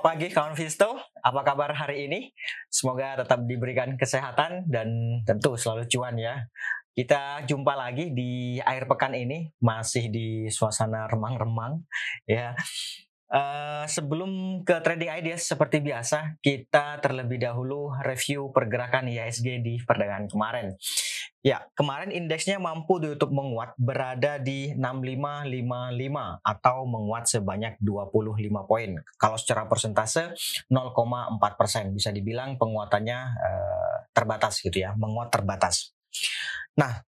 Pagi kawan Visto, apa kabar hari ini? Semoga tetap diberikan kesehatan dan tentu selalu cuan ya. Kita jumpa lagi di akhir pekan ini, masih di suasana remang-remang ya. Uh, sebelum ke trading ideas seperti biasa, kita terlebih dahulu review pergerakan IHSG di perdagangan kemarin. Ya, kemarin indeksnya mampu ditutup menguat berada di 6555 atau menguat sebanyak 25 poin. Kalau secara persentase 0,4 persen bisa dibilang penguatannya uh, terbatas gitu ya, menguat terbatas. Nah,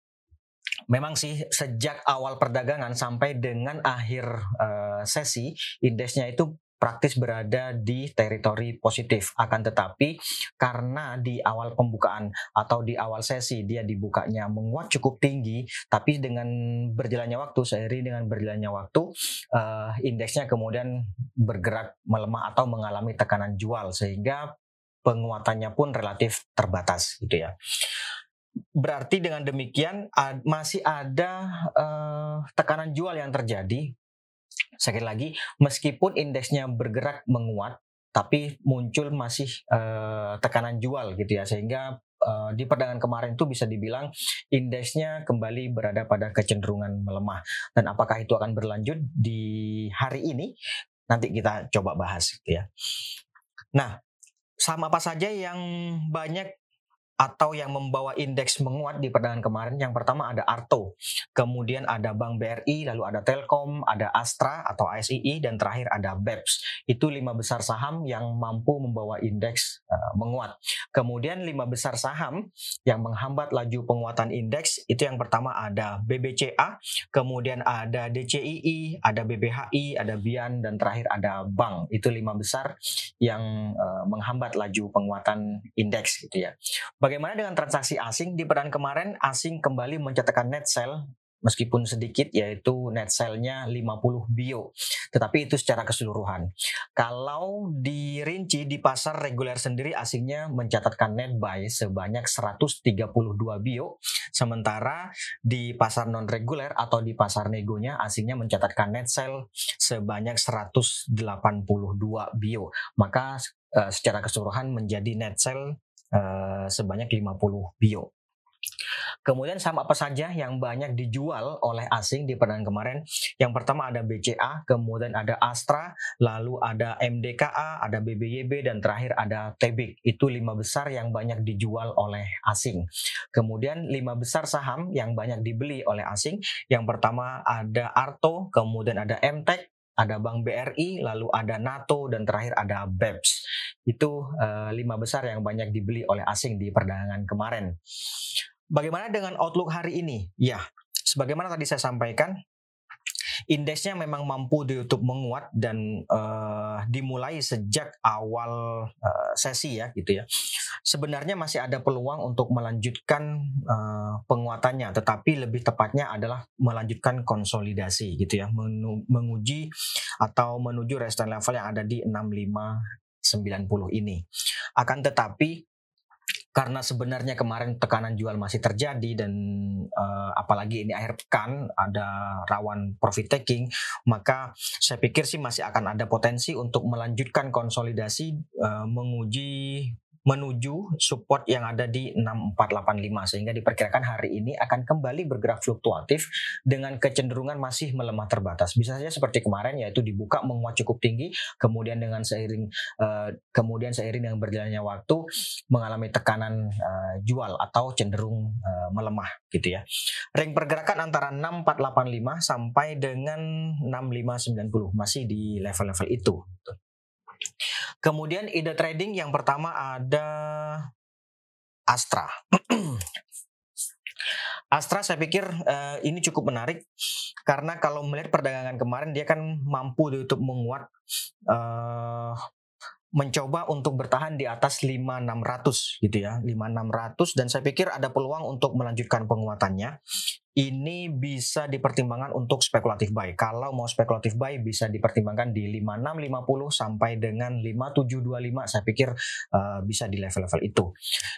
memang sih sejak awal perdagangan sampai dengan akhir uh, sesi indeksnya itu praktis berada di teritori positif. Akan tetapi karena di awal pembukaan atau di awal sesi dia dibukanya menguat cukup tinggi, tapi dengan berjalannya waktu, seiring dengan berjalannya waktu, uh, indeksnya kemudian bergerak melemah atau mengalami tekanan jual sehingga penguatannya pun relatif terbatas gitu ya. Berarti dengan demikian masih ada uh, tekanan jual yang terjadi. Sekali lagi, meskipun indeksnya bergerak menguat, tapi muncul masih uh, tekanan jual gitu ya, sehingga uh, di perdagangan kemarin itu bisa dibilang indeksnya kembali berada pada kecenderungan melemah. Dan apakah itu akan berlanjut di hari ini? Nanti kita coba bahas gitu ya. Nah, sama apa saja yang banyak atau yang membawa indeks menguat di perdagangan kemarin yang pertama ada Arto, kemudian ada Bank BRI, lalu ada Telkom, ada Astra atau ASII dan terakhir ada BEPS. Itu lima besar saham yang mampu membawa indeks uh, menguat. Kemudian lima besar saham yang menghambat laju penguatan indeks itu yang pertama ada BBCA, kemudian ada DCII, ada BBHI, ada Bian dan terakhir ada Bank. Itu lima besar yang uh, menghambat laju penguatan indeks gitu ya. Bagaimana dengan transaksi asing? Di pekan kemarin asing kembali mencatatkan net sell meskipun sedikit yaitu net sell-nya 50 bio. Tetapi itu secara keseluruhan. Kalau dirinci di pasar reguler sendiri asingnya mencatatkan net buy sebanyak 132 bio, sementara di pasar non reguler atau di pasar negonya asingnya mencatatkan net sell sebanyak 182 bio. Maka uh, secara keseluruhan menjadi net sell uh, sebanyak 50 bio. Kemudian saham apa saja yang banyak dijual oleh asing di perdagangan kemarin? Yang pertama ada BCA, kemudian ada Astra, lalu ada MDKA, ada BBYB, dan terakhir ada TBIK. Itu lima besar yang banyak dijual oleh asing. Kemudian lima besar saham yang banyak dibeli oleh asing. Yang pertama ada Arto, kemudian ada MTEK, ada Bank BRI, lalu ada NATO, dan terakhir ada BEPS. Itu uh, lima besar yang banyak dibeli oleh asing di perdagangan kemarin. Bagaimana dengan outlook hari ini? Ya, sebagaimana tadi saya sampaikan, indeksnya memang mampu ditutup menguat dan uh, dimulai sejak awal uh, sesi ya gitu ya. Sebenarnya masih ada peluang untuk melanjutkan uh, penguatannya, tetapi lebih tepatnya adalah melanjutkan konsolidasi gitu ya, menguji atau menuju resistance level yang ada di 6590 ini. Akan tetapi karena sebenarnya kemarin tekanan jual masih terjadi dan uh, apalagi ini akhir pekan ada rawan profit taking maka saya pikir sih masih akan ada potensi untuk melanjutkan konsolidasi uh, menguji menuju support yang ada di 6485 sehingga diperkirakan hari ini akan kembali bergerak fluktuatif dengan kecenderungan masih melemah terbatas. Bisa saja seperti kemarin yaitu dibuka menguat cukup tinggi kemudian dengan seiring uh, kemudian seiring dengan berjalannya waktu mengalami tekanan uh, jual atau cenderung uh, melemah gitu ya. Ring pergerakan antara 6485 sampai dengan 6590 masih di level-level itu. Kemudian ide trading yang pertama ada Astra. Astra saya pikir uh, ini cukup menarik karena kalau melihat perdagangan kemarin dia kan mampu untuk menguat uh, mencoba untuk bertahan di atas 5600 gitu ya 5600 dan saya pikir ada peluang untuk melanjutkan penguatannya ini bisa dipertimbangkan untuk spekulatif buy. Kalau mau spekulatif buy bisa dipertimbangkan di 5650 sampai dengan 5725 saya pikir uh, bisa di level-level itu.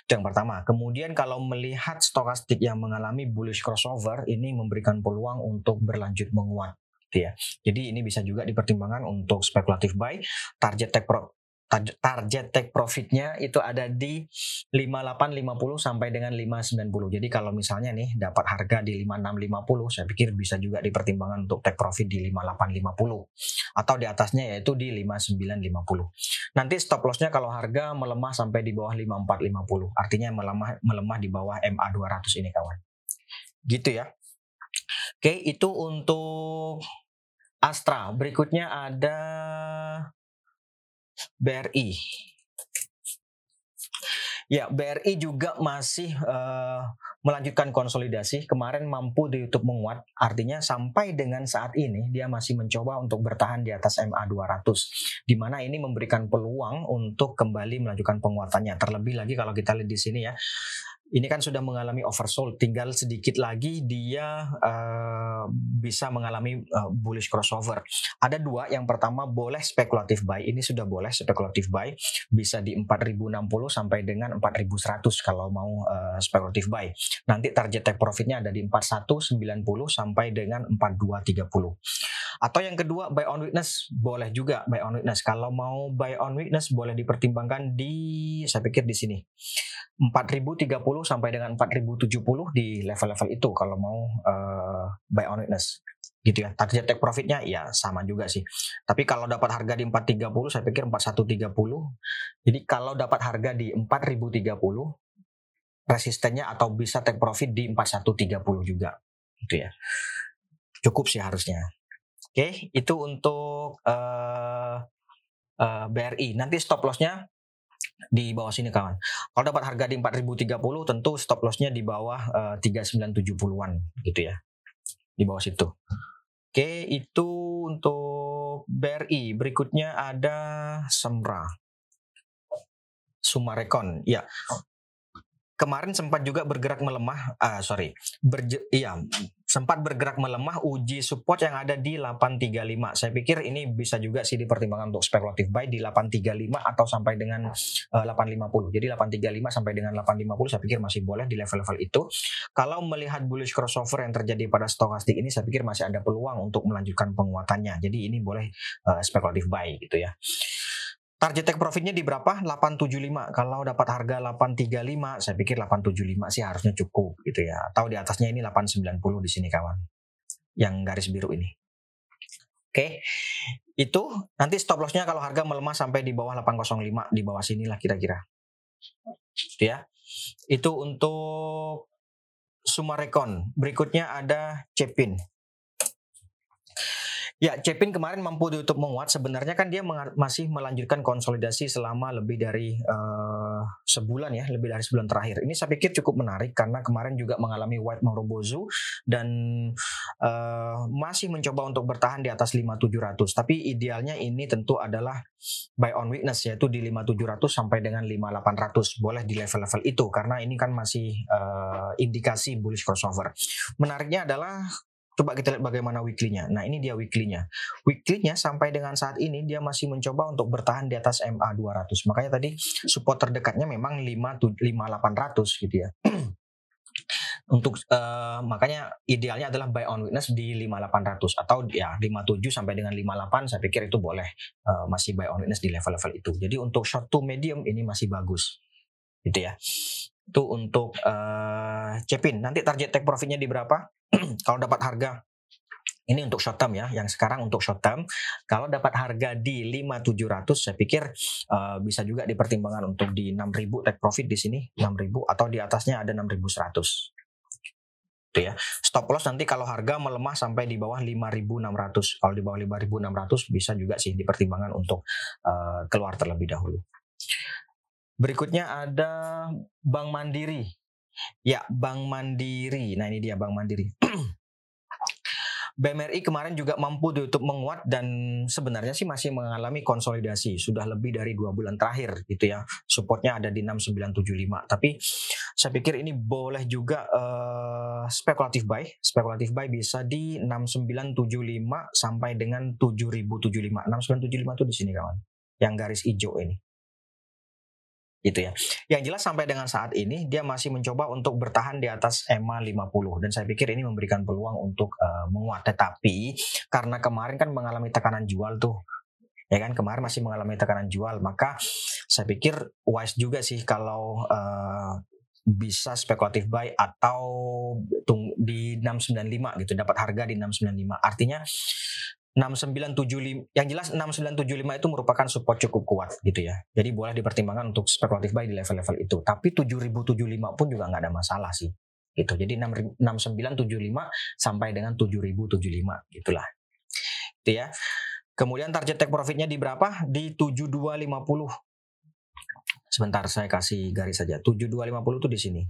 Itu yang pertama. Kemudian kalau melihat stokastik yang mengalami bullish crossover ini memberikan peluang untuk berlanjut menguat Gitu ya. Jadi ini bisa juga dipertimbangkan untuk spekulatif buy. Target take pro target take profitnya itu ada di 5850 sampai dengan 590. Jadi kalau misalnya nih dapat harga di 5650, saya pikir bisa juga dipertimbangkan untuk take profit di 5850 atau di atasnya yaitu di 5950. Nanti stop lossnya kalau harga melemah sampai di bawah 5450, artinya melemah melemah di bawah MA 200 ini kawan. Gitu ya. Oke, itu untuk Astra. Berikutnya ada BRI. Ya, BRI juga masih uh, melanjutkan konsolidasi. Kemarin mampu di YouTube menguat, artinya sampai dengan saat ini dia masih mencoba untuk bertahan di atas MA 200, di mana ini memberikan peluang untuk kembali melanjutkan penguatannya. Terlebih lagi kalau kita lihat di sini ya, ini kan sudah mengalami oversold, tinggal sedikit lagi dia uh, bisa mengalami uh, bullish crossover. Ada dua, yang pertama boleh spekulatif buy, ini sudah boleh spekulatif buy, bisa di 4060 sampai dengan 4100 kalau mau uh, spekulatif buy. Nanti target take profitnya ada di 4190 sampai dengan 4230. Atau yang kedua buy on weakness boleh juga buy on weakness. Kalau mau buy on weakness boleh dipertimbangkan di saya pikir di sini 4030 sampai dengan 4070 di level-level itu kalau mau uh, buy on witness gitu ya. Target take profitnya ya sama juga sih. Tapi kalau dapat harga di 430 saya pikir 4130. Jadi kalau dapat harga di 4030 resistennya atau bisa take profit di 4130 juga gitu ya. Cukup sih harusnya. Oke, itu untuk uh, uh, BRI. Nanti stop lossnya di bawah sini kawan. Kalau dapat harga di 4030 tentu stop lossnya di bawah uh, 3970-an gitu ya. Di bawah situ. Oke, itu untuk BRI. Berikutnya ada Semra. Sumarekon. Ya, kemarin sempat juga bergerak melemah, ah sorry, berje, iya sempat bergerak melemah uji support yang ada di 835. Saya pikir ini bisa juga sih dipertimbangkan untuk spekulatif buy di 835 atau sampai dengan uh, eh, 850. Jadi 835 sampai dengan 850 saya pikir masih boleh di level-level itu. Kalau melihat bullish crossover yang terjadi pada stokastik ini saya pikir masih ada peluang untuk melanjutkan penguatannya. Jadi ini boleh uh, spekulatif buy gitu ya. Target take profitnya di berapa? 875. Kalau dapat harga 835, saya pikir 875 sih harusnya cukup gitu ya. Atau di atasnya ini 890 di sini kawan. Yang garis biru ini. Oke. Itu nanti stop lossnya kalau harga melemah sampai di bawah 805 di bawah sinilah kira-kira. Gitu ya. Itu untuk Sumarekon. Berikutnya ada Cepin. Ya, Cepin kemarin mampu ditutup menguat. Sebenarnya kan dia masih melanjutkan konsolidasi selama lebih dari uh, sebulan ya, lebih dari sebulan terakhir. Ini saya pikir cukup menarik karena kemarin juga mengalami white Morobozu dan uh, masih mencoba untuk bertahan di atas 5700. Tapi idealnya ini tentu adalah buy on weakness yaitu di 5700 sampai dengan 5800. Boleh di level-level itu karena ini kan masih uh, indikasi bullish crossover. Menariknya adalah Coba kita lihat bagaimana weekly-nya. Nah, ini dia weekly-nya. Weekly-nya sampai dengan saat ini dia masih mencoba untuk bertahan di atas MA 200. Makanya tadi support terdekatnya memang 5 5800 gitu ya. untuk uh, makanya idealnya adalah buy on witness di 5800 atau ya 57 sampai dengan 58 saya pikir itu boleh uh, masih buy on witness di level-level itu. Jadi untuk short to medium ini masih bagus. Gitu ya. Itu untuk uh, Cepin. Nanti target take profitnya di berapa? kalau dapat harga ini untuk short term ya, yang sekarang untuk short term. Kalau dapat harga di 5700 saya pikir uh, bisa juga dipertimbangkan untuk di 6000 take profit di sini 6000 atau di atasnya ada 6100. Itu ya. Stop loss nanti kalau harga melemah sampai di bawah 5600. Kalau di bawah 5600 bisa juga sih dipertimbangkan untuk uh, keluar terlebih dahulu. Berikutnya ada Bank Mandiri. Ya, Bank Mandiri. Nah, ini dia Bank Mandiri. BMRI kemarin juga mampu ditutup menguat dan sebenarnya sih masih mengalami konsolidasi. Sudah lebih dari dua bulan terakhir gitu ya. Supportnya ada di 6975 tapi saya pikir ini boleh juga uh, spekulatif buy. Spekulatif buy bisa di 6975 sampai dengan 7075 6975 itu di sini kawan. Yang garis hijau ini gitu ya. Yang jelas sampai dengan saat ini dia masih mencoba untuk bertahan di atas EMA 50 dan saya pikir ini memberikan peluang untuk uh, menguat. Tetapi karena kemarin kan mengalami tekanan jual tuh ya kan kemarin masih mengalami tekanan jual maka saya pikir wise juga sih kalau uh, bisa spekulatif buy atau di 695 gitu dapat harga di 695 artinya 6975 yang jelas 6975 itu merupakan support cukup kuat gitu ya. Jadi boleh dipertimbangkan untuk spekulatif buy di level-level itu. Tapi 7075 pun juga nggak ada masalah sih. Gitu. Jadi 6975 sampai dengan 7075 gitulah. Itu ya. Kemudian target take profitnya di berapa? Di 7250. Sebentar saya kasih garis saja. 7250 itu di sini.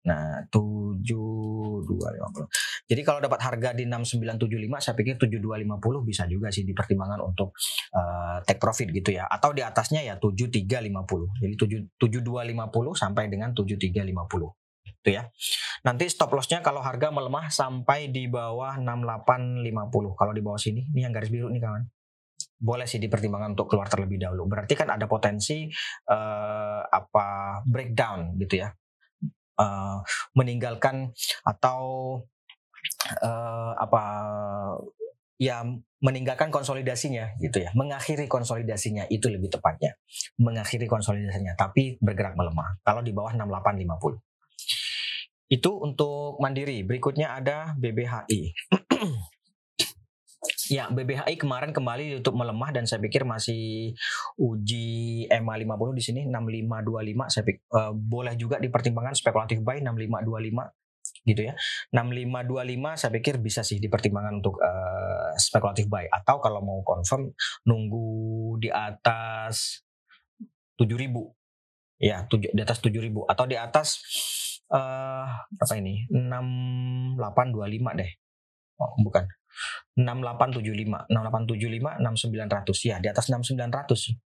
Nah, 7250. Jadi kalau dapat harga di 6975 saya pikir 7250 bisa juga sih dipertimbangkan untuk uh, take profit gitu ya. Atau di atasnya ya 7350. Jadi 7250 sampai dengan 7350 itu ya. Nanti stop lossnya kalau harga melemah sampai di bawah 6850. Kalau di bawah sini, ini yang garis biru nih kawan boleh sih dipertimbangkan untuk keluar terlebih dahulu. Berarti kan ada potensi uh, apa breakdown gitu ya uh, meninggalkan atau uh, apa ya meninggalkan konsolidasinya gitu ya. Mengakhiri konsolidasinya itu lebih tepatnya. Mengakhiri konsolidasinya tapi bergerak melemah. Kalau di bawah 6850 itu untuk mandiri. Berikutnya ada BBHI Ya, BBHI kemarin kembali untuk melemah dan saya pikir masih uji EMA 50 di sini 6525 saya pikir uh, boleh juga dipertimbangkan spekulatif buy 6525 gitu ya. 6525 saya pikir bisa sih dipertimbangkan untuk uh, spekulatif buy atau kalau mau confirm nunggu di atas 7000. Ya, tujuh, di atas 7000 atau di atas uh, apa ini? 6825 deh. Oh, bukan. 6875, 6875, 6900 ya di atas 6900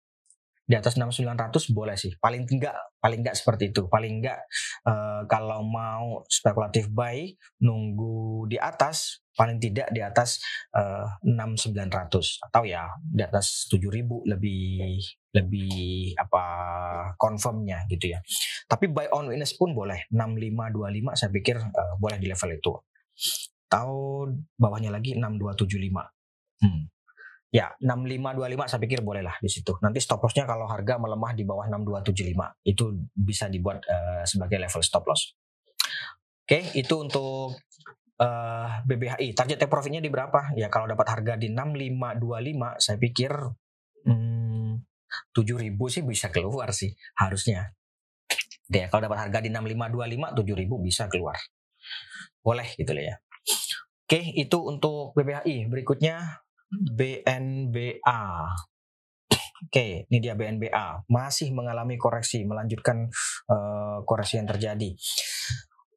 di atas 6900 boleh sih. Paling enggak paling enggak seperti itu. Paling enggak uh, kalau mau spekulatif buy nunggu di atas paling tidak di atas uh, eh, 6900 atau ya di atas 7000 lebih lebih apa confirmnya gitu ya. Tapi buy on witness pun boleh. 6525 saya pikir uh, boleh di level itu atau bawahnya lagi 6275. Hmm. Ya, 6525 saya pikir boleh lah di situ. Nanti stop lossnya kalau harga melemah di bawah 6275 itu bisa dibuat uh, sebagai level stop loss. Oke, itu untuk uh, eh, BBHI. Target take profitnya di berapa? Ya kalau dapat harga di 6525 saya pikir hmm, 7000 sih bisa keluar sih harusnya. Ya, kalau dapat harga di 6525 7000 bisa keluar. Boleh gitu lah ya. Oke, itu untuk BBHI. Berikutnya BNBA. Oke, ini dia BNBA. Masih mengalami koreksi, melanjutkan uh, koreksi yang terjadi.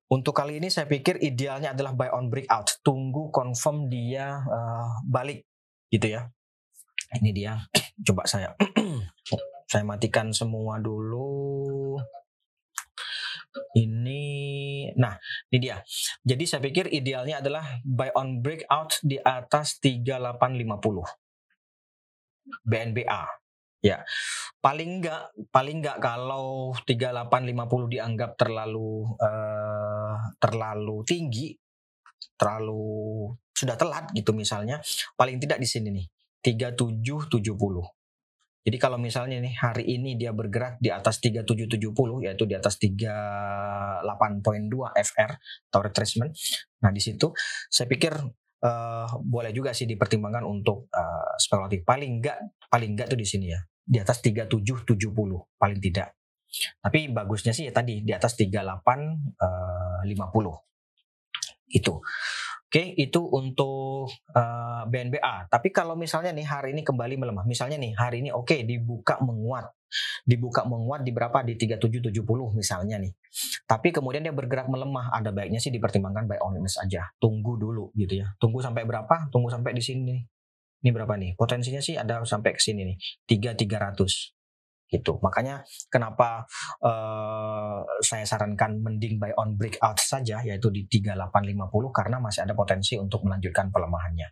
Untuk kali ini saya pikir idealnya adalah buy on breakout. Tunggu confirm dia uh, balik gitu ya. Ini dia. Coba saya saya matikan semua dulu ini nah ini dia. Jadi saya pikir idealnya adalah buy on breakout di atas 3850 BNBA ya paling enggak paling enggak kalau 3850 dianggap terlalu uh, terlalu tinggi terlalu sudah telat gitu misalnya paling tidak di sini nih 3770 jadi kalau misalnya nih hari ini dia bergerak di atas 3770 yaitu di atas 38.2 FR atau retracement. Nah, di situ saya pikir uh, boleh juga sih dipertimbangkan untuk uh, spekulatif. Paling enggak paling enggak tuh di sini ya. Di atas 3770 paling tidak. Tapi bagusnya sih ya tadi di atas 3850. Uh, itu. Oke, itu untuk uh, eh, BNBA. Tapi kalau misalnya nih hari ini kembali melemah, misalnya nih hari ini oke okay, dibuka menguat, dibuka menguat di berapa di 3770 misalnya nih. Tapi kemudian dia bergerak melemah, ada baiknya sih dipertimbangkan buy on aja. Tunggu dulu gitu ya. Tunggu sampai berapa? Tunggu sampai di sini. Ini berapa nih? Potensinya sih ada sampai ke sini nih, 3300 gitu. Makanya kenapa uh, saya sarankan mending buy on breakout saja yaitu di 3850 karena masih ada potensi untuk melanjutkan pelemahannya.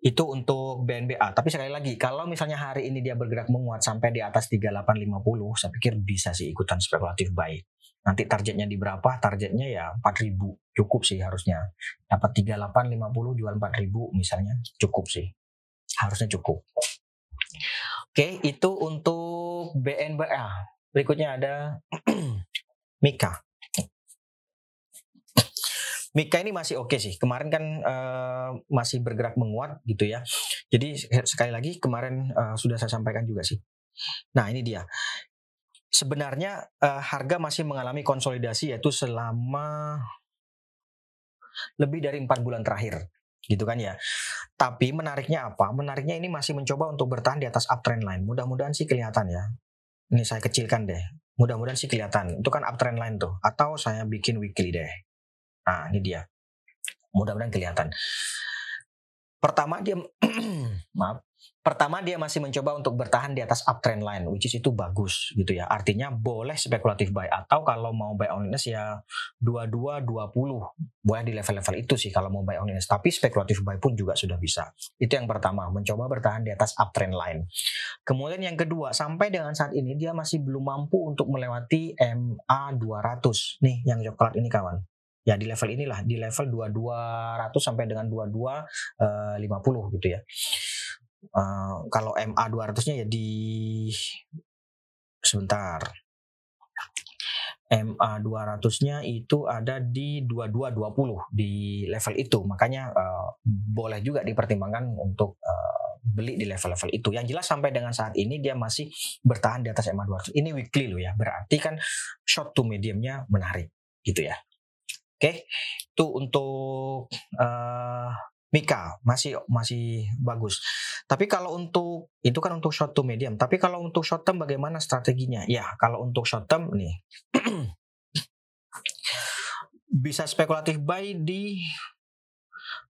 itu untuk BNBA. Tapi sekali lagi, kalau misalnya hari ini dia bergerak menguat sampai di atas 3850, saya pikir bisa sih ikutan spekulatif buy. Nanti targetnya di berapa? Targetnya ya 4000. Cukup sih harusnya. Dapat 3850 jual 4000 misalnya, cukup sih. Harusnya cukup. Oke, itu untuk BNBA. Berikutnya ada Mika. Mika ini masih oke okay sih. Kemarin kan uh, masih bergerak menguat gitu ya. Jadi sekali lagi kemarin uh, sudah saya sampaikan juga sih. Nah ini dia. Sebenarnya uh, harga masih mengalami konsolidasi yaitu selama lebih dari empat bulan terakhir gitu kan ya. Tapi menariknya apa? Menariknya ini masih mencoba untuk bertahan di atas uptrend line. Mudah-mudahan sih kelihatan ya. Ini saya kecilkan deh. Mudah-mudahan sih kelihatan. Itu kan uptrend line tuh. Atau saya bikin weekly deh. Nah, ini dia. Mudah-mudahan kelihatan. Pertama dia maaf. Pertama dia masih mencoba untuk bertahan di atas uptrend line which is itu bagus gitu ya. Artinya boleh spekulatif buy atau kalau mau buy on ya 22 20 boleh di level-level itu sih kalau mau buy on. Tapi spekulatif buy pun juga sudah bisa. Itu yang pertama, mencoba bertahan di atas uptrend line. Kemudian yang kedua, sampai dengan saat ini dia masih belum mampu untuk melewati MA 200. Nih yang coklat ini kawan ya di level inilah di level 2200 sampai dengan 2250 uh, gitu ya. Uh, kalau MA 200-nya ya di sebentar. MA 200-nya itu ada di 2220 di level itu. Makanya uh, boleh juga dipertimbangkan untuk uh, beli di level-level itu. Yang jelas sampai dengan saat ini dia masih bertahan di atas MA 200. Ini weekly loh ya. Berarti kan short to mediumnya menarik gitu ya. Oke, itu untuk uh, Mika masih masih bagus. Tapi kalau untuk itu kan untuk short to medium. Tapi kalau untuk short term bagaimana strateginya? Ya, kalau untuk short term nih bisa spekulatif buy di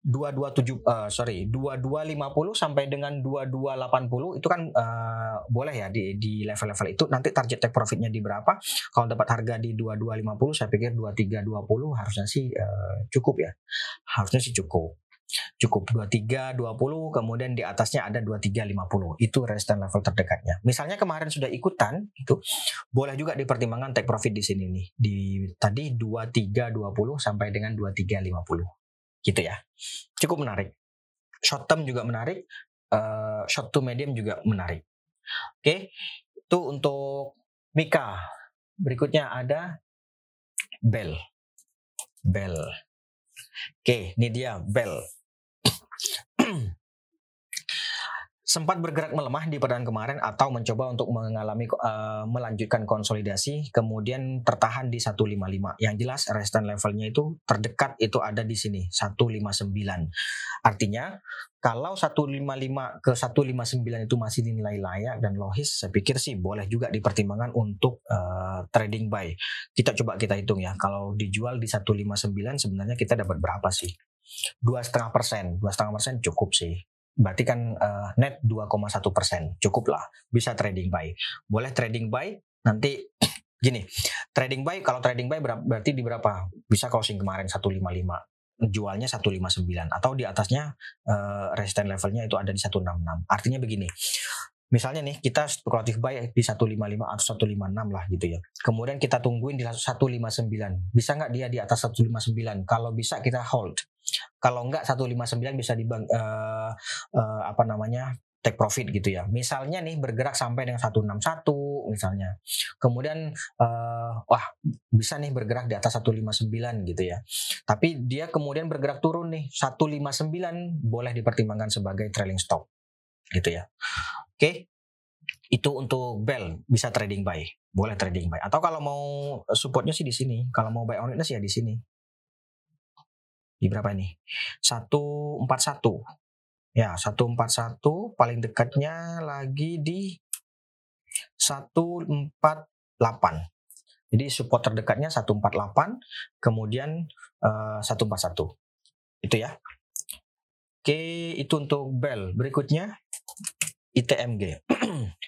2270 uh, eh, sorry 2250 sampai dengan 2280 itu kan uh, boleh ya di di level-level itu nanti target take profitnya di berapa kalau dapat harga di 2250 saya pikir 2320 harusnya sih uh, cukup ya harusnya sih cukup cukup 23 20 kemudian di atasnya ada 23 50 itu resistance level terdekatnya. Misalnya kemarin sudah ikutan itu boleh juga dipertimbangkan take profit di sini nih. Di tadi 23 20 sampai dengan 23 50 gitu ya. Cukup menarik. Short term juga menarik uh, short to medium juga menarik. Oke okay. itu untuk Mika. Berikutnya ada Bell Bell oke okay, ini dia Bell sempat bergerak melemah di perdaan kemarin atau mencoba untuk mengalami uh, melanjutkan konsolidasi kemudian tertahan di 155. Yang jelas resistance levelnya itu terdekat itu ada di sini 159. Artinya kalau 155 ke 159 itu masih dinilai layak dan logis, saya pikir sih boleh juga dipertimbangkan untuk uh, trading buy. Kita coba kita hitung ya. Kalau dijual di 159 sebenarnya kita dapat berapa sih? Dua setengah persen, dua setengah persen cukup sih berarti kan uh, net 2,1 persen cukup lah bisa trading buy boleh trading buy nanti gini trading buy kalau trading buy berarti di berapa bisa closing kemarin 155 jualnya 159 atau di atasnya uh, resistance levelnya itu ada di 166 artinya begini misalnya nih kita spekulatif buy di 155 atau 156 lah gitu ya. Kemudian kita tungguin di 159. Bisa nggak dia di atas 159? Kalau bisa kita hold. Kalau nggak 159 bisa di uh, uh, apa namanya take profit gitu ya. Misalnya nih bergerak sampai dengan 161 misalnya. Kemudian uh, wah bisa nih bergerak di atas 159 gitu ya. Tapi dia kemudian bergerak turun nih 159 boleh dipertimbangkan sebagai trailing stop gitu ya. Oke. Itu untuk bell bisa trading buy, boleh trading buy. Atau kalau mau supportnya sih di sini. Kalau mau buy on ya di sini. Di berapa ini? 141. Ya, 141 paling dekatnya lagi di 148. Jadi support terdekatnya 148, kemudian uh, eh, 141. Itu ya. Oke, itu untuk bell. Berikutnya ITMG.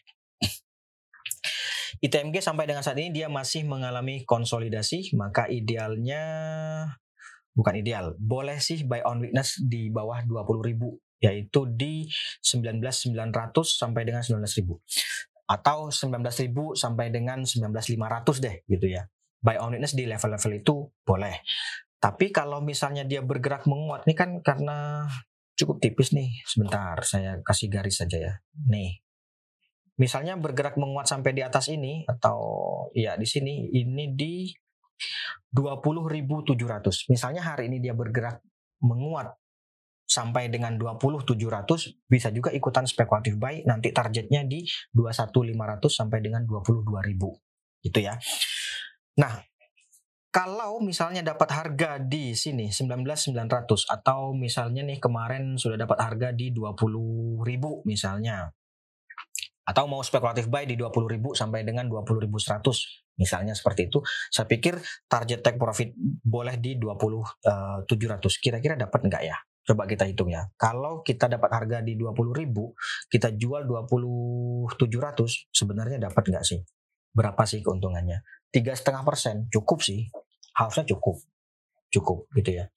ITMG sampai dengan saat ini dia masih mengalami konsolidasi, maka idealnya bukan ideal, boleh sih buy on weakness di bawah 20.000 yaitu di 19.900 sampai dengan 19.000 atau 19.000 sampai dengan 19.500 deh gitu ya. Buy on witness di level-level itu boleh. Tapi kalau misalnya dia bergerak menguat ini kan karena cukup tipis nih. Sebentar, saya kasih garis saja ya. Nih. Misalnya bergerak menguat sampai di atas ini atau ya di sini ini di 20.700. Misalnya hari ini dia bergerak menguat sampai dengan 20.700 bisa juga ikutan spekulatif buy nanti targetnya di 21.500 sampai dengan 22.000 gitu ya. Nah, kalau misalnya dapat harga di sini 19.900 atau misalnya nih kemarin sudah dapat harga di 20.000 misalnya atau mau spekulatif buy di 20.000 sampai dengan 20.100 misalnya seperti itu saya pikir target take profit boleh di 20.700 uh, kira-kira dapat enggak ya? Coba kita hitung ya. Kalau kita dapat harga di 20.000 kita jual 20.700 sebenarnya dapat enggak sih? Berapa sih keuntungannya? tiga setengah persen cukup sih. Harusnya cukup. Cukup gitu ya.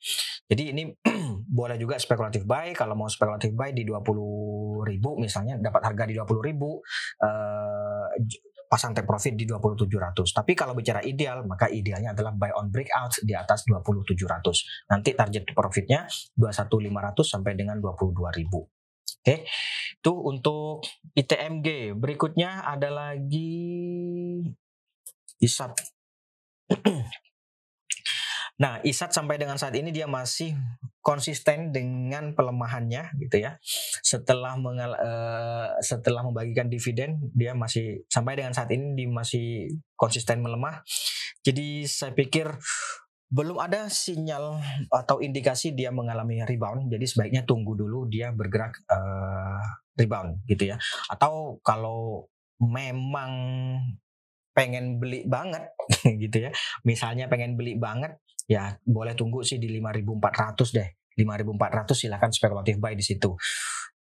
Jadi ini boleh juga spekulatif buy. Kalau mau spekulatif buy di 20 ribu misalnya dapat harga di 20 ribu uh, pasang take profit di 2700 tapi kalau bicara ideal maka idealnya adalah buy on breakout di atas 20700 nanti target profitnya 21500 sampai dengan 22000 Oke, itu untuk ITMG. Berikutnya ada lagi ISAT. Nah, ISAT sampai dengan saat ini dia masih konsisten dengan pelemahannya gitu ya. Setelah mengal uh, setelah membagikan dividen dia masih sampai dengan saat ini dia masih konsisten melemah. Jadi saya pikir belum ada sinyal atau indikasi dia mengalami rebound. Jadi sebaiknya tunggu dulu dia bergerak uh, rebound gitu ya. Atau kalau memang pengen beli banget gitu ya. Misalnya pengen beli banget ya boleh tunggu sih di 5400 deh. 5400 silahkan spekulatif buy di situ.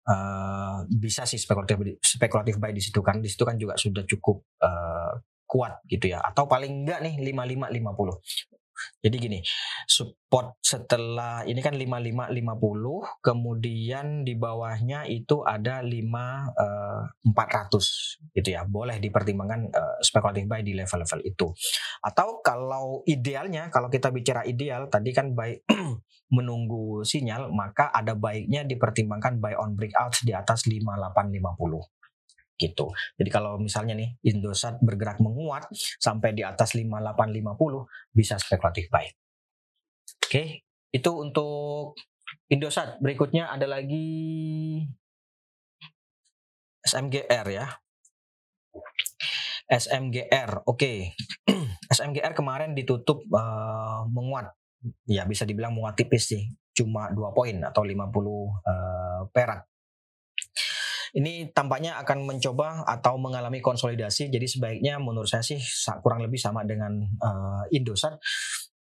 Uh, bisa sih spekulatif spekulatif buy di situ kan di situ kan juga sudah cukup uh, kuat gitu ya. Atau paling enggak nih 5550 jadi gini, support setelah ini kan 5550, kemudian di bawahnya itu ada 5400 uh, gitu ya. Boleh dipertimbangkan uh, speculative buy di level-level itu. Atau kalau idealnya kalau kita bicara ideal tadi kan buy menunggu sinyal, maka ada baiknya dipertimbangkan buy on breakout di atas 5850 gitu. Jadi kalau misalnya nih Indosat bergerak menguat sampai di atas 5850 bisa spekulatif buy. Oke, itu untuk Indosat. Berikutnya ada lagi SMGR ya. SMGR, oke. Okay. SMGR kemarin ditutup uh, menguat. Ya bisa dibilang menguat tipis sih. Cuma 2 poin atau 50 uh, eh, perak ini tampaknya akan mencoba atau mengalami konsolidasi. Jadi sebaiknya menurut saya sih kurang lebih sama dengan uh, Indosat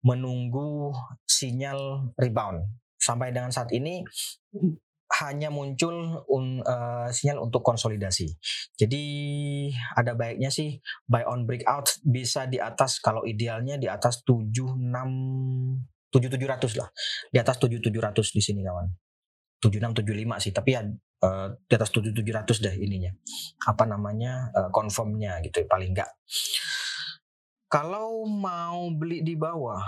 menunggu sinyal rebound. Sampai dengan saat ini hanya muncul un, uh, sinyal untuk konsolidasi. Jadi ada baiknya sih buy on breakout bisa di atas kalau idealnya di atas 76 7700 lah. Di atas 7700 di sini kawan. 7675 sih, tapi ya uh, di atas 7700 deh ininya. Apa namanya? Uh, confirmnya gitu paling enggak. Kalau mau beli di bawah,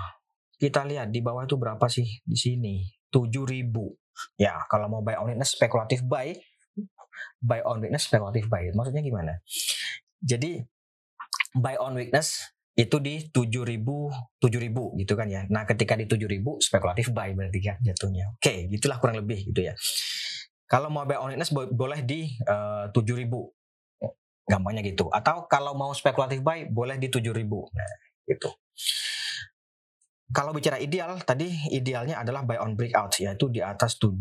kita lihat di bawah itu berapa sih di sini? 7000. Ya, kalau mau buy on witness spekulatif buy, buy on witness spekulatif buy. Maksudnya gimana? Jadi buy on witness itu di 7000 7000 gitu kan ya. Nah, ketika di 7000 spekulatif buy berarti kan jatuhnya. Oke, gitulah kurang lebih gitu ya. Kalau mau buy on witness boleh di uh, 7000. Gampangnya gitu. Atau kalau mau spekulatif buy boleh di 7000. Nah, gitu. Kalau bicara ideal, tadi idealnya adalah buy on breakout yaitu di atas 7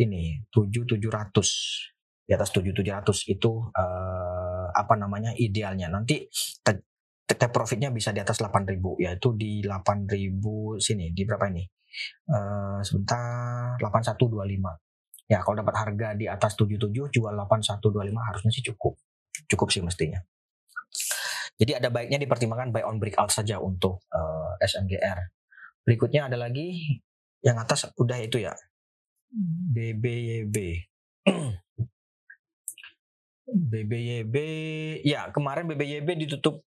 ini, 7700 di atas 7700 itu uh, apa namanya idealnya. Nanti take profitnya bisa di atas 8000 yaitu di 8000 sini di berapa ini uh, sebentar 8125 ya kalau dapat harga di atas 77 jual 8125 harusnya sih cukup. Cukup sih mestinya. Jadi ada baiknya dipertimbangkan buy on breakout saja untuk uh, eh, SMGR berikutnya ada lagi yang atas udah itu ya. BBYB. BBYB ya kemarin BBYB ditutup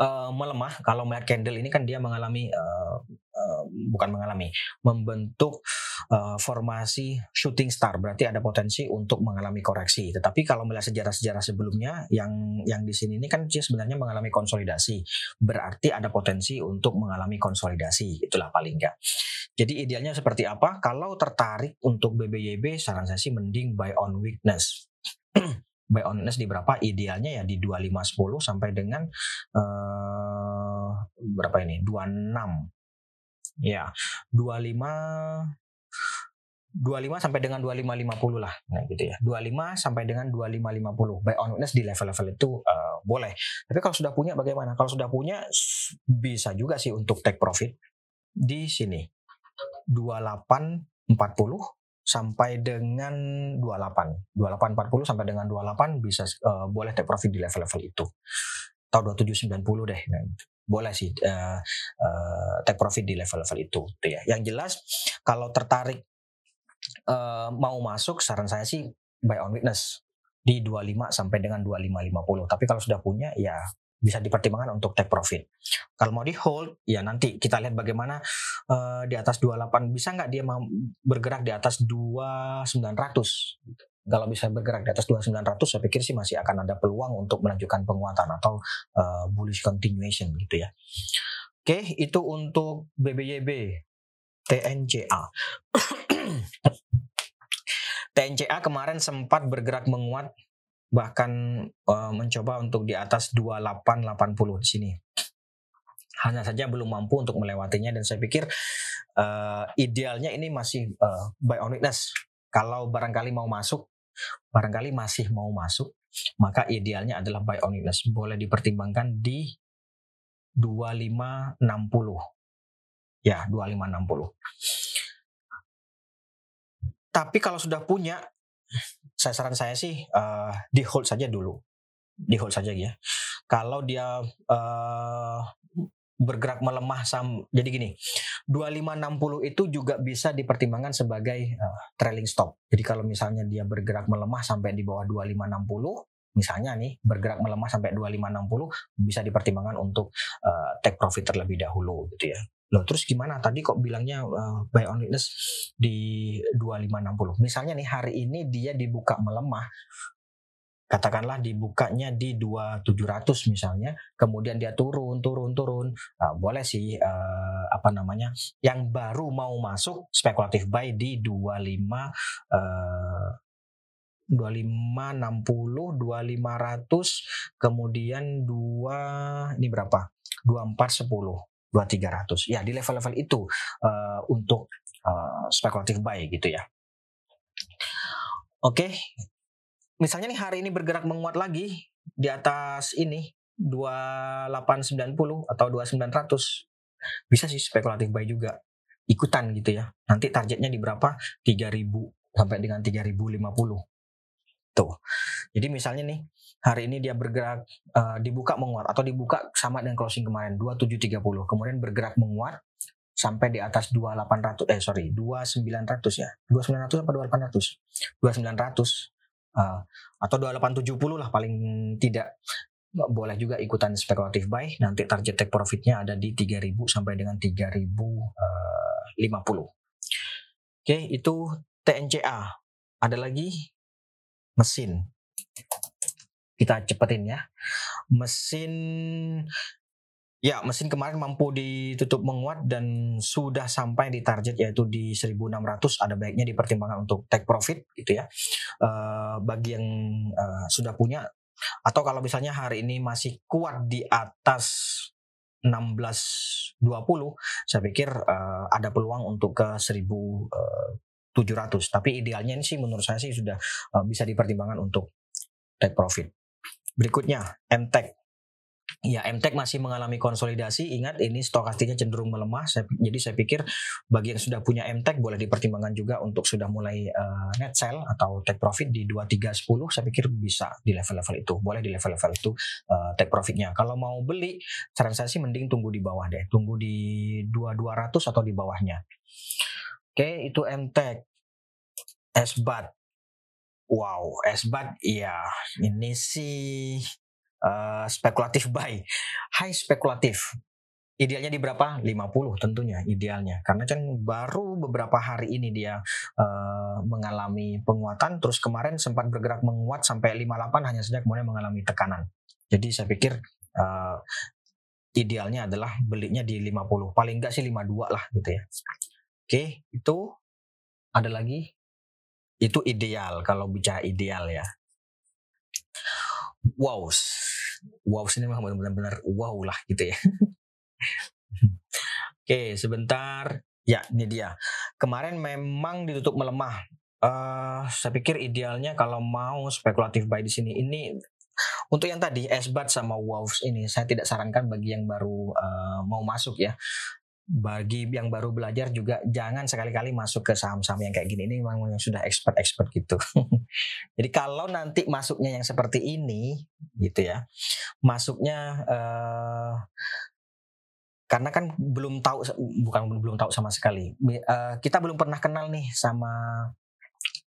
uh, melemah. Kalau melihat candle ini kan dia mengalami uh, uh, bukan mengalami membentuk uh, formasi shooting star. Berarti ada potensi untuk mengalami koreksi. Tetapi kalau melihat sejarah-sejarah sebelumnya yang yang di sini ini kan dia sebenarnya mengalami konsolidasi. Berarti ada potensi untuk mengalami konsolidasi. Itulah paling enggak jadi idealnya seperti apa? Kalau tertarik untuk BBYB saran saya sih mending buy on weakness. Buy on di berapa? Idealnya ya di 2510 sampai dengan uh, berapa ini? 26. Ya, 25 25 sampai dengan 2550 lah. Nah, gitu ya. 25 sampai dengan 2550. Buy on witness di level-level itu uh, boleh. Tapi kalau sudah punya bagaimana? Kalau sudah punya bisa juga sih untuk take profit di sini. 2840 sampai dengan 28. 2840 sampai dengan 28 bisa uh, boleh take profit di level-level itu. Atau 2790 deh. Nah, boleh sih uh, uh, take profit di level-level itu gitu ya. Yang jelas kalau tertarik uh, mau masuk saran saya sih buy on witness di 25 sampai dengan 2550. Tapi kalau sudah punya ya bisa dipertimbangkan untuk take profit. Kalau mau di hold, ya nanti kita lihat bagaimana uh, di atas 28 bisa nggak dia bergerak di atas 2900. Kalau bisa bergerak di atas 2900, saya pikir sih masih akan ada peluang untuk melanjutkan penguatan atau uh, bullish continuation gitu ya. Oke, itu untuk BBYB, TNCA. TNCA kemarin sempat bergerak menguat bahkan uh, mencoba untuk di atas 2880 di sini. Hanya saja belum mampu untuk melewatinya dan saya pikir uh, idealnya ini masih uh, buy on witness. Kalau barangkali mau masuk, barangkali masih mau masuk, maka idealnya adalah buy on witness. Boleh dipertimbangkan di 2560. Ya, 2560. Tapi kalau sudah punya saya saran saya sih uh, di hold saja dulu di hold saja ya kalau dia uh, bergerak melemah sam jadi gini 2560 itu juga bisa dipertimbangkan sebagai uh, trailing stop jadi kalau misalnya dia bergerak melemah sampai di bawah 2560 misalnya nih bergerak melemah sampai 2560 bisa dipertimbangkan untuk uh, take profit terlebih dahulu gitu ya Loh, terus gimana? Tadi kok bilangnya uh, buy on weakness di 2560. Misalnya nih hari ini dia dibuka melemah katakanlah dibukanya di 2700 misalnya, kemudian dia turun, turun, turun, uh, boleh sih uh, apa namanya, yang baru mau masuk spekulatif buy di 25 uh, 2560, 2500, kemudian 2 ini berapa? 2410 dua tiga ratus ya di level-level itu uh, untuk uh, spekulatif buy gitu ya oke okay. Misalnya nih hari ini bergerak menguat lagi di atas ini 2890 atau 2900 bisa sih spekulatif buy juga. Ikutan gitu ya. Nanti targetnya di berapa? 3000 sampai dengan 3050 Tuh. Jadi misalnya nih hari ini dia bergerak uh, dibuka menguat atau dibuka sama dengan closing kemarin 2730 kemudian bergerak menguat sampai di atas 2800 eh sorry 2900 ya. 2900 apa 2800 2900 uh, atau 2870 lah paling tidak boleh juga ikutan spekulatif buy nanti target take profitnya ada di 3000 sampai dengan 3050 uh, oke itu TNCA ada lagi mesin. Kita cepetin ya. Mesin Ya, mesin kemarin mampu ditutup menguat dan sudah sampai di target yaitu di 1600 ada baiknya dipertimbangkan untuk take profit gitu ya. Uh, bagi yang uh, sudah punya atau kalau misalnya hari ini masih kuat di atas 1620, saya pikir uh, ada peluang untuk ke 1000 uh, 700. Tapi idealnya ini sih menurut saya sih sudah bisa dipertimbangkan untuk take profit. Berikutnya MTEK. Ya, MTEK masih mengalami konsolidasi. Ingat ini stokastiknya cenderung melemah. Jadi saya pikir bagi yang sudah punya MTEK boleh dipertimbangkan juga untuk sudah mulai uh, net sell atau take profit di 2310. Saya pikir bisa di level-level itu. Boleh di level-level itu uh, take profitnya. Kalau mau beli, saran saya sih mending tunggu di bawah deh. Tunggu di 2200 atau di bawahnya. Oke, itu MTech. esbat wow esbat iya ini sih uh, spekulatif buy. High spekulatif. Idealnya di berapa? 50 tentunya idealnya. Karena kan baru beberapa hari ini dia uh, mengalami penguatan. Terus kemarin sempat bergerak menguat sampai 58 hanya saja kemudian mengalami tekanan. Jadi saya pikir uh, idealnya adalah belinya di 50 paling enggak sih 52 lah gitu ya. Oke itu. Ada lagi? Itu ideal. Kalau bicara ideal ya wow wow ini memang benar-benar wow lah gitu ya Oke, sebentar. Ya, ini dia. Kemarin memang ditutup melemah. Uh, saya pikir idealnya kalau mau spekulatif buy di sini ini untuk yang tadi Esbat sama Wolves ini saya tidak sarankan bagi yang baru uh, mau masuk ya. Bagi yang baru belajar juga jangan sekali-kali masuk ke saham-saham yang kayak gini ini memang yang sudah expert-expert gitu. Jadi kalau nanti masuknya yang seperti ini gitu ya. Masuknya uh, karena kan belum tahu bukan belum tahu sama sekali uh, kita belum pernah kenal nih sama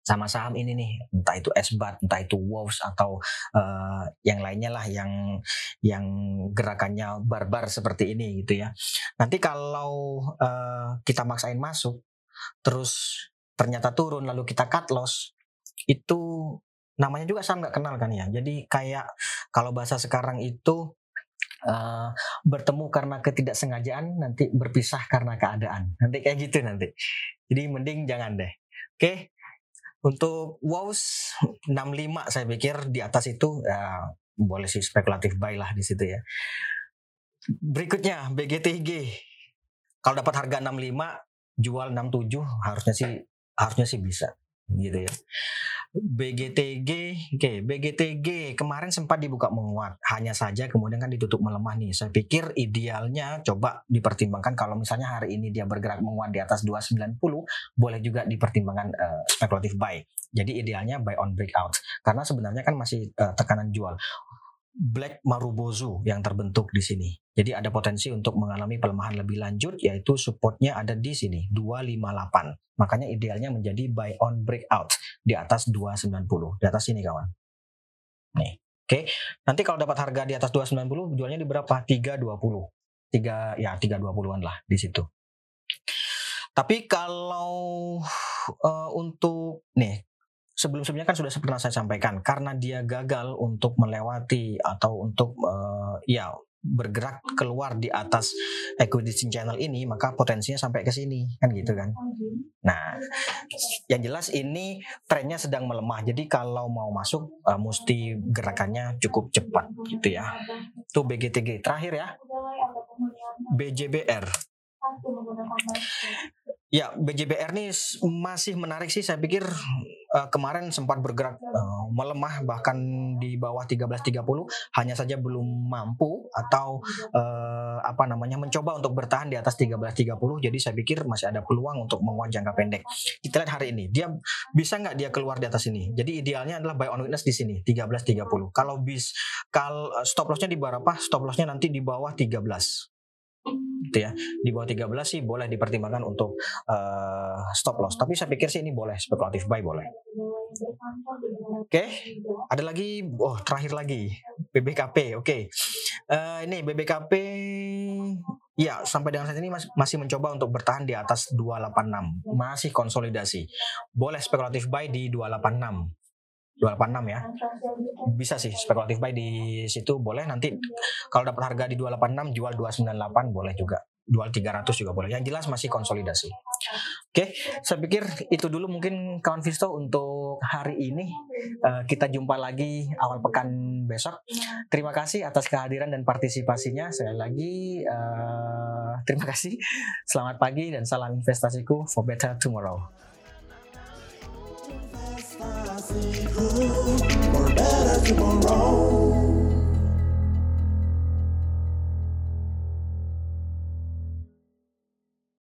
sama saham ini nih entah itu Esbat entah itu Wolves atau uh, yang lainnya lah yang yang gerakannya barbar seperti ini gitu ya. Nanti kalau uh, kita maksain masuk terus ternyata turun lalu kita cut loss itu namanya juga saham nggak kenal kan ya? Jadi kayak kalau bahasa sekarang itu uh, bertemu karena ketidaksengajaan nanti berpisah karena keadaan. Nanti kayak gitu nanti. Jadi mending jangan deh. Oke? okay? Untuk wows 65 saya pikir di atas itu ya, boleh sih spekulatif buy lah di situ ya. Berikutnya BGTG kalau dapat harga 65 jual 67 harusnya sih harusnya sih bisa gitu ya BGTG, oke, okay, BGTG kemarin sempat dibuka menguat, hanya saja kemudian kan ditutup melemah nih. Saya pikir idealnya coba dipertimbangkan kalau misalnya hari ini dia bergerak menguat di atas 290, boleh juga dipertimbangkan uh, spekulatif buy. Jadi idealnya buy on breakout, karena sebenarnya kan masih uh, tekanan jual. Black Marubozu yang terbentuk di sini. Jadi ada potensi untuk mengalami pelemahan lebih lanjut yaitu supportnya ada di sini 258. Makanya idealnya menjadi buy on breakout di atas 290. Di atas sini kawan. Nih. Oke. Nanti kalau dapat harga di atas 290 jualnya di berapa? 320. 3 ya 320-an lah di situ. Tapi kalau uh, untuk nih sebelum-sebelumnya kan sudah pernah saya sampaikan karena dia gagal untuk melewati atau untuk uh, ya bergerak keluar di atas equity channel ini maka potensinya sampai ke sini kan gitu kan. Nah, yang jelas ini trennya sedang melemah. Jadi kalau mau masuk uh, mesti gerakannya cukup cepat gitu ya. Tuh BGTG terakhir ya. BJBR Ya, BJBR ini masih menarik sih. Saya pikir uh, kemarin sempat bergerak uh, melemah bahkan di bawah 13.30 hanya saja belum mampu atau uh, apa namanya mencoba untuk bertahan di atas 13.30. Jadi saya pikir masih ada peluang untuk menguat jangka pendek. Kita lihat hari ini, dia bisa nggak dia keluar di atas ini? Jadi idealnya adalah buy on witness di sini 13.30. Kalau bis kalau stop lossnya di bawah apa? Stop lossnya nanti di bawah 13 gitu ya. Di bawah 13 sih boleh dipertimbangkan untuk uh, stop loss. Tapi saya pikir sih ini boleh spekulatif buy boleh. Oke okay. ada lagi? Oh terakhir lagi. BBKP oke okay. uh, eh, ini BBKP ya sampai dengan saat ini masih, masih mencoba untuk bertahan di atas 286 masih konsolidasi. Boleh spekulatif buy di 286 286 ya. Bisa sih spekulatif buy di situ boleh nanti kalau dapat harga di 286 jual 298 boleh juga. Jual 300 juga boleh. Yang jelas masih konsolidasi. Oke, saya pikir itu dulu mungkin kawan Visto untuk hari ini. Uh, kita jumpa lagi awal pekan besok. Terima kasih atas kehadiran dan partisipasinya. Sekali lagi uh, terima kasih. Selamat pagi dan salam investasiku for better tomorrow. For better tomorrow.